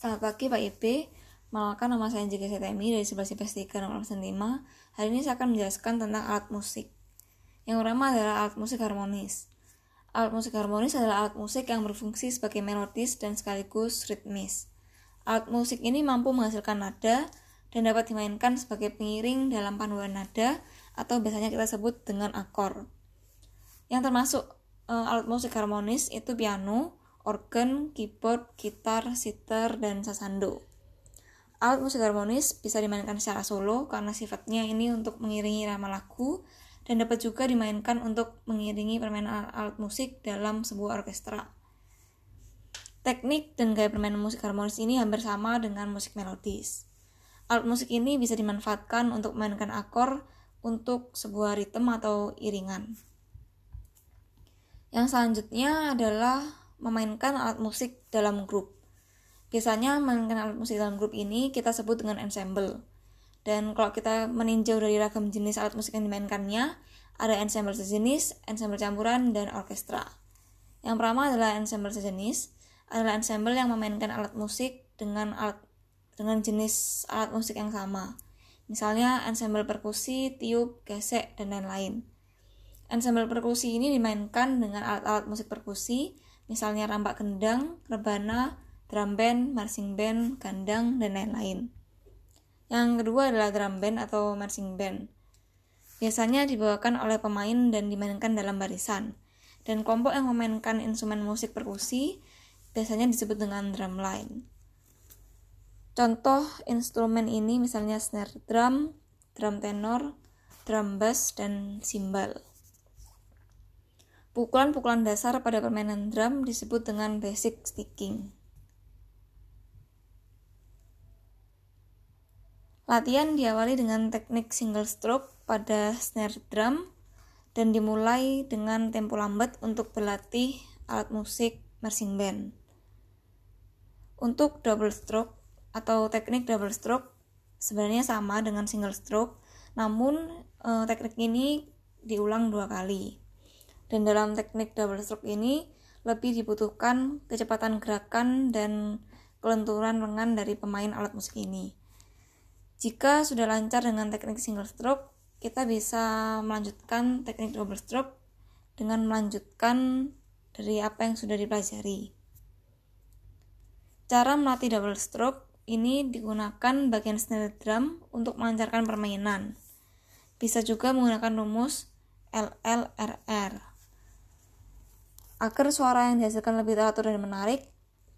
Selamat pagi Pak Ibe, Malkan nama saya Jika Setemi dari 11 IPS 3 nomor 5. Hari ini saya akan menjelaskan tentang alat musik. Yang pertama adalah alat musik harmonis. Alat musik harmonis adalah alat musik yang berfungsi sebagai melodis dan sekaligus ritmis. Alat musik ini mampu menghasilkan nada dan dapat dimainkan sebagai pengiring dalam panduan nada atau biasanya kita sebut dengan akor. Yang termasuk e, alat musik harmonis itu piano, organ, keyboard, gitar, sitar, dan sasando. Alat musik harmonis bisa dimainkan secara solo karena sifatnya ini untuk mengiringi irama lagu dan dapat juga dimainkan untuk mengiringi permainan alat musik dalam sebuah orkestra. Teknik dan gaya permainan musik harmonis ini hampir sama dengan musik melodis. Alat musik ini bisa dimanfaatkan untuk memainkan akor untuk sebuah ritme atau iringan. Yang selanjutnya adalah memainkan alat musik dalam grup. Biasanya memainkan alat musik dalam grup ini kita sebut dengan ensemble. Dan kalau kita meninjau dari ragam jenis alat musik yang dimainkannya, ada ensemble sejenis, ensemble campuran, dan orkestra. Yang pertama adalah ensemble sejenis, adalah ensemble yang memainkan alat musik dengan alat dengan jenis alat musik yang sama. Misalnya ensemble perkusi, tiup, gesek, dan lain-lain. Ensemble perkusi ini dimainkan dengan alat-alat musik perkusi misalnya rampak kendang, rebana, drum band, marching band, gandang, dan lain-lain. Yang kedua adalah drum band atau marching band. Biasanya dibawakan oleh pemain dan dimainkan dalam barisan. Dan kelompok yang memainkan instrumen musik perkusi biasanya disebut dengan drum line. Contoh instrumen ini misalnya snare drum, drum tenor, drum bass, dan cymbal. Pukulan-pukulan dasar pada permainan drum disebut dengan basic sticking. Latihan diawali dengan teknik single stroke pada snare drum dan dimulai dengan tempo lambat untuk berlatih alat musik marching band. Untuk double stroke atau teknik double stroke sebenarnya sama dengan single stroke, namun eh, teknik ini diulang dua kali. Dan dalam teknik double stroke ini lebih dibutuhkan kecepatan gerakan dan kelenturan lengan dari pemain alat musik ini. Jika sudah lancar dengan teknik single stroke, kita bisa melanjutkan teknik double stroke dengan melanjutkan dari apa yang sudah dipelajari. Cara melatih double stroke ini digunakan bagian snare drum untuk melancarkan permainan. Bisa juga menggunakan rumus LLRR. Agar suara yang dihasilkan lebih teratur dan menarik,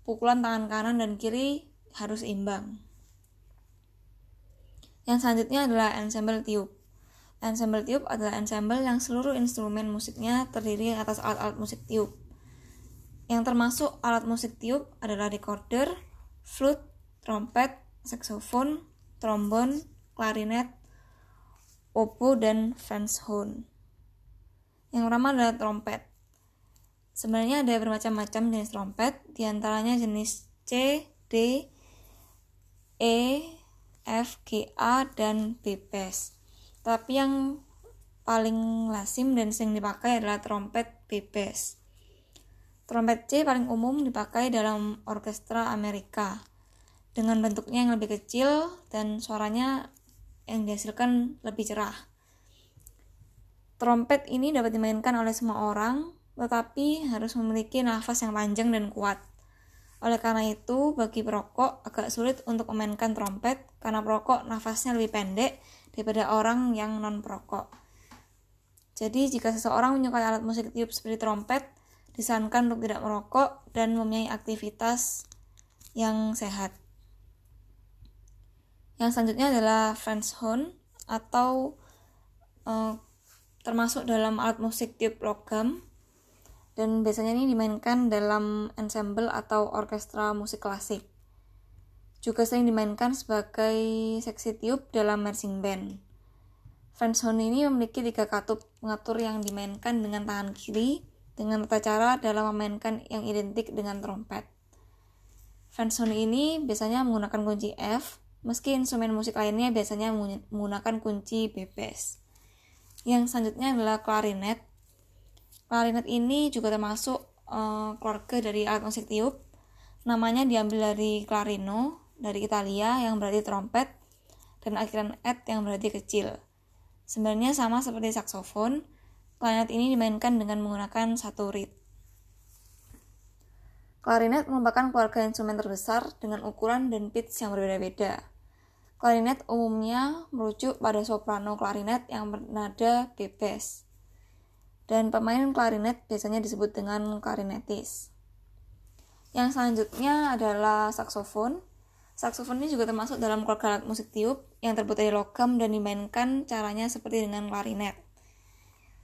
pukulan tangan kanan dan kiri harus imbang. Yang selanjutnya adalah ensemble tiup. Ensemble tiup adalah ensemble yang seluruh instrumen musiknya terdiri atas alat-alat musik tiup. Yang termasuk alat musik tiup adalah recorder, flute, trompet, saxophone, trombon, klarinet, oboe, dan French horn. Yang pertama adalah trompet. Sebenarnya ada bermacam-macam jenis trompet, di antaranya jenis C, D, E, F, G, A, dan B bass. Tapi yang paling lazim dan sering dipakai adalah trompet B bass. Trompet C paling umum dipakai dalam orkestra Amerika dengan bentuknya yang lebih kecil dan suaranya yang dihasilkan lebih cerah. Trompet ini dapat dimainkan oleh semua orang, tetapi harus memiliki nafas yang panjang dan kuat. Oleh karena itu, bagi perokok agak sulit untuk memainkan trompet karena perokok nafasnya lebih pendek daripada orang yang non perokok. Jadi, jika seseorang menyukai alat musik tiup seperti trompet, disarankan untuk tidak merokok dan mempunyai aktivitas yang sehat. Yang selanjutnya adalah French horn atau uh, termasuk dalam alat musik tiup logam dan biasanya ini dimainkan dalam ensemble atau orkestra musik klasik. Juga sering dimainkan sebagai seksi tiup dalam marching band. French horn ini memiliki tiga katup pengatur yang dimainkan dengan tangan kiri dengan tata cara dalam memainkan yang identik dengan trompet. French horn ini biasanya menggunakan kunci F, meski instrumen musik lainnya biasanya menggunakan kunci B. Yang selanjutnya adalah klarinet Klarinet ini juga termasuk uh, keluarga dari alat musik tiup. Namanya diambil dari clarino, dari Italia yang berarti trompet, dan akhiran et yang berarti kecil. Sebenarnya sama seperti saksofon, klarinet ini dimainkan dengan menggunakan satu reed. Klarinet merupakan keluarga instrumen terbesar dengan ukuran dan pitch yang berbeda-beda. Klarinet umumnya merujuk pada soprano klarinet yang bernada bebas. Dan pemain klarinet biasanya disebut dengan klarinetis. Yang selanjutnya adalah saksofon. Saksofon ini juga termasuk dalam keluarga alat musik tiup yang terbuat dari logam dan dimainkan caranya seperti dengan klarinet.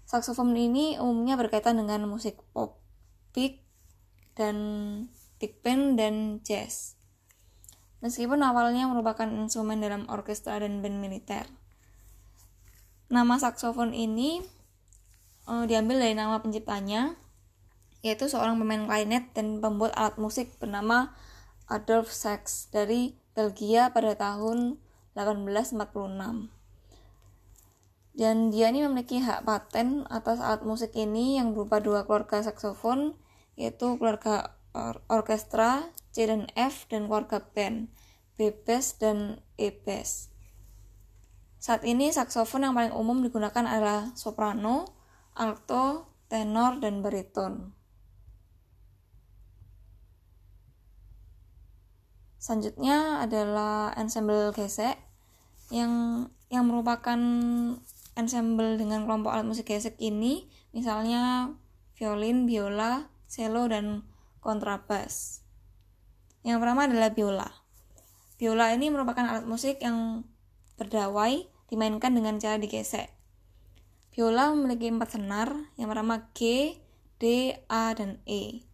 Saksofon ini umumnya berkaitan dengan musik pop, big, dan big band dan jazz. Meskipun awalnya merupakan instrumen dalam orkestra dan band militer. Nama saksofon ini uh, diambil dari nama penciptanya, yaitu seorang pemain klarinet dan pembuat alat musik bernama Adolf Sax dari Belgia pada tahun 1846. Dan dia ini memiliki hak paten atas alat musik ini yang berupa dua keluarga saksofon yaitu keluarga or orkestra C dan F dan keluarga band B bass dan E bass. Saat ini saksofon yang paling umum digunakan adalah soprano, alto, tenor, dan bariton. Selanjutnya adalah ensemble gesek yang yang merupakan ensemble dengan kelompok alat musik gesek ini misalnya violin, biola, cello, dan kontrabas. Yang pertama adalah biola. Biola ini merupakan alat musik yang berdawai dimainkan dengan cara digesek. Biola memiliki empat senar, yang pertama G, D, A, dan E,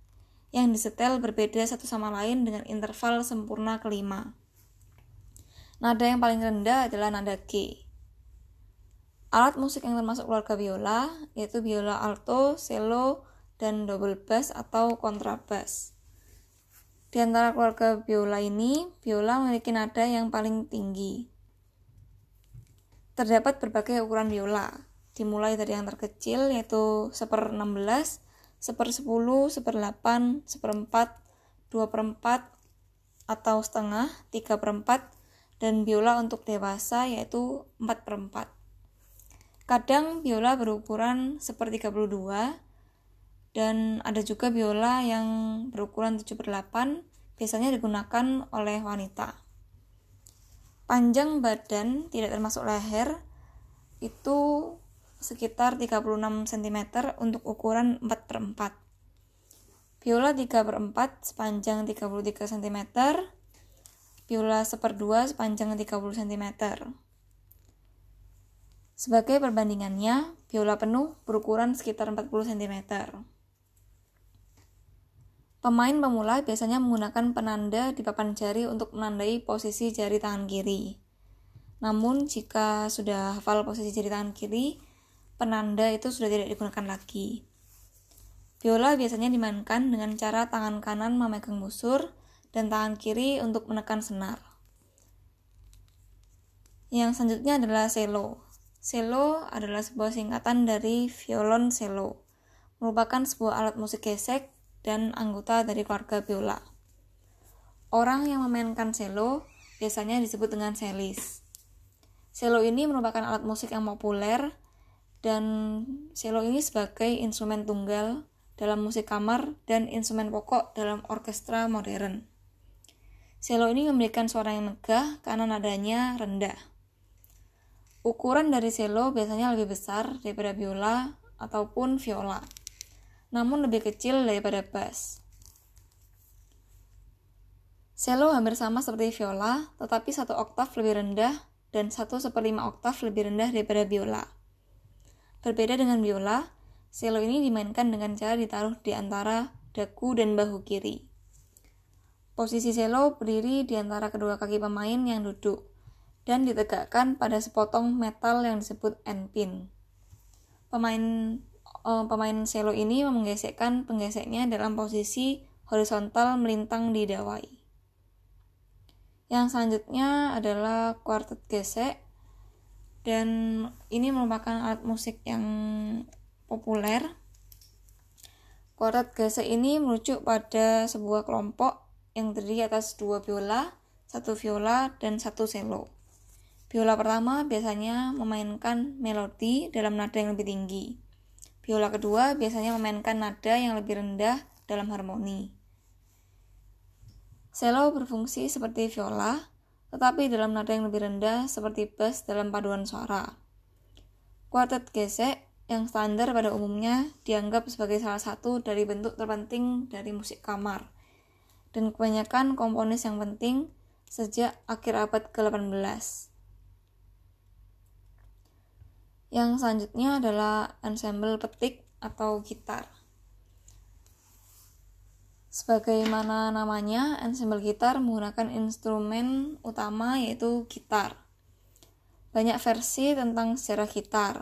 yang disetel berbeda satu sama lain dengan interval sempurna kelima. Nada yang paling rendah adalah nada G. Alat musik yang termasuk keluarga biola yaitu biola alto, cello, dan double bass atau kontrabas. Di antara keluarga biola ini, biola memiliki nada yang paling tinggi. Terdapat berbagai ukuran biola, dimulai dari yang terkecil yaitu seper 16, seper 10, seper 8, seperempat, 2 per 4, atau setengah, 3 per 4, dan biola untuk dewasa yaitu 4 per 4. Kadang biola berukuran seper 32, dan ada juga biola yang berukuran 7 per 8 biasanya digunakan oleh wanita panjang badan tidak termasuk leher itu sekitar 36 cm untuk ukuran 4 per 4 biola 3 per 4 sepanjang 33 cm biola 1 per 2 sepanjang 30 cm sebagai perbandingannya, biola penuh berukuran sekitar 40 cm. Pemain pemula biasanya menggunakan penanda di papan jari untuk menandai posisi jari tangan kiri. Namun, jika sudah hafal posisi jari tangan kiri, penanda itu sudah tidak digunakan lagi. Biola biasanya dimainkan dengan cara tangan kanan memegang busur dan tangan kiri untuk menekan senar. Yang selanjutnya adalah cello. Cello adalah sebuah singkatan dari violon cello, merupakan sebuah alat musik gesek dan anggota dari keluarga biola. Orang yang memainkan cello biasanya disebut dengan celis. Cello ini merupakan alat musik yang populer dan cello ini sebagai instrumen tunggal dalam musik kamar dan instrumen pokok dalam orkestra modern. Cello ini memberikan suara yang megah karena nadanya rendah. Ukuran dari cello biasanya lebih besar daripada biola ataupun viola namun lebih kecil daripada bass. Cello hampir sama seperti viola, tetapi satu oktav lebih rendah dan satu seperlima oktav lebih rendah daripada biola. Berbeda dengan biola, cello ini dimainkan dengan cara ditaruh di antara dagu dan bahu kiri. Posisi cello berdiri di antara kedua kaki pemain yang duduk dan ditegakkan pada sepotong metal yang disebut endpin. Pemain uh, pemain cello ini menggesekkan penggeseknya dalam posisi horizontal melintang di dawai. Yang selanjutnya adalah quartet gesek dan ini merupakan alat musik yang populer. Quartet gesek ini merujuk pada sebuah kelompok yang terdiri atas dua biola, satu viola, dan satu cello. Biola pertama biasanya memainkan melodi dalam nada yang lebih tinggi. Biola kedua biasanya memainkan nada yang lebih rendah dalam harmoni. Cello berfungsi seperti viola, tetapi dalam nada yang lebih rendah seperti bass dalam paduan suara. Kuartet gesek yang standar pada umumnya dianggap sebagai salah satu dari bentuk terpenting dari musik kamar dan kebanyakan komponis yang penting sejak akhir abad ke-18. Yang selanjutnya adalah ensemble petik atau gitar. Sebagaimana namanya, ensemble gitar menggunakan instrumen utama yaitu gitar. Banyak versi tentang sejarah gitar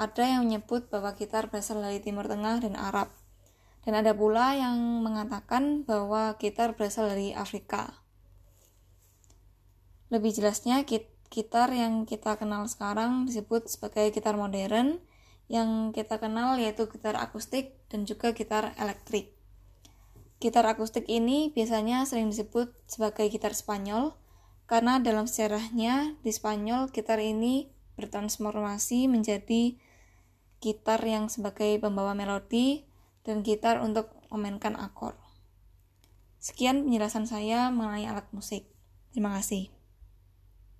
ada yang menyebut bahwa gitar berasal dari Timur Tengah dan Arab. Dan ada pula yang mengatakan bahwa gitar berasal dari Afrika. Lebih jelasnya, gitar yang kita kenal sekarang disebut sebagai gitar modern, yang kita kenal yaitu gitar akustik dan juga gitar elektrik. Gitar akustik ini biasanya sering disebut sebagai gitar Spanyol, karena dalam sejarahnya di Spanyol gitar ini bertransformasi menjadi gitar yang sebagai pembawa melodi, dan gitar untuk memainkan akor. Sekian penjelasan saya mengenai alat musik. Terima kasih.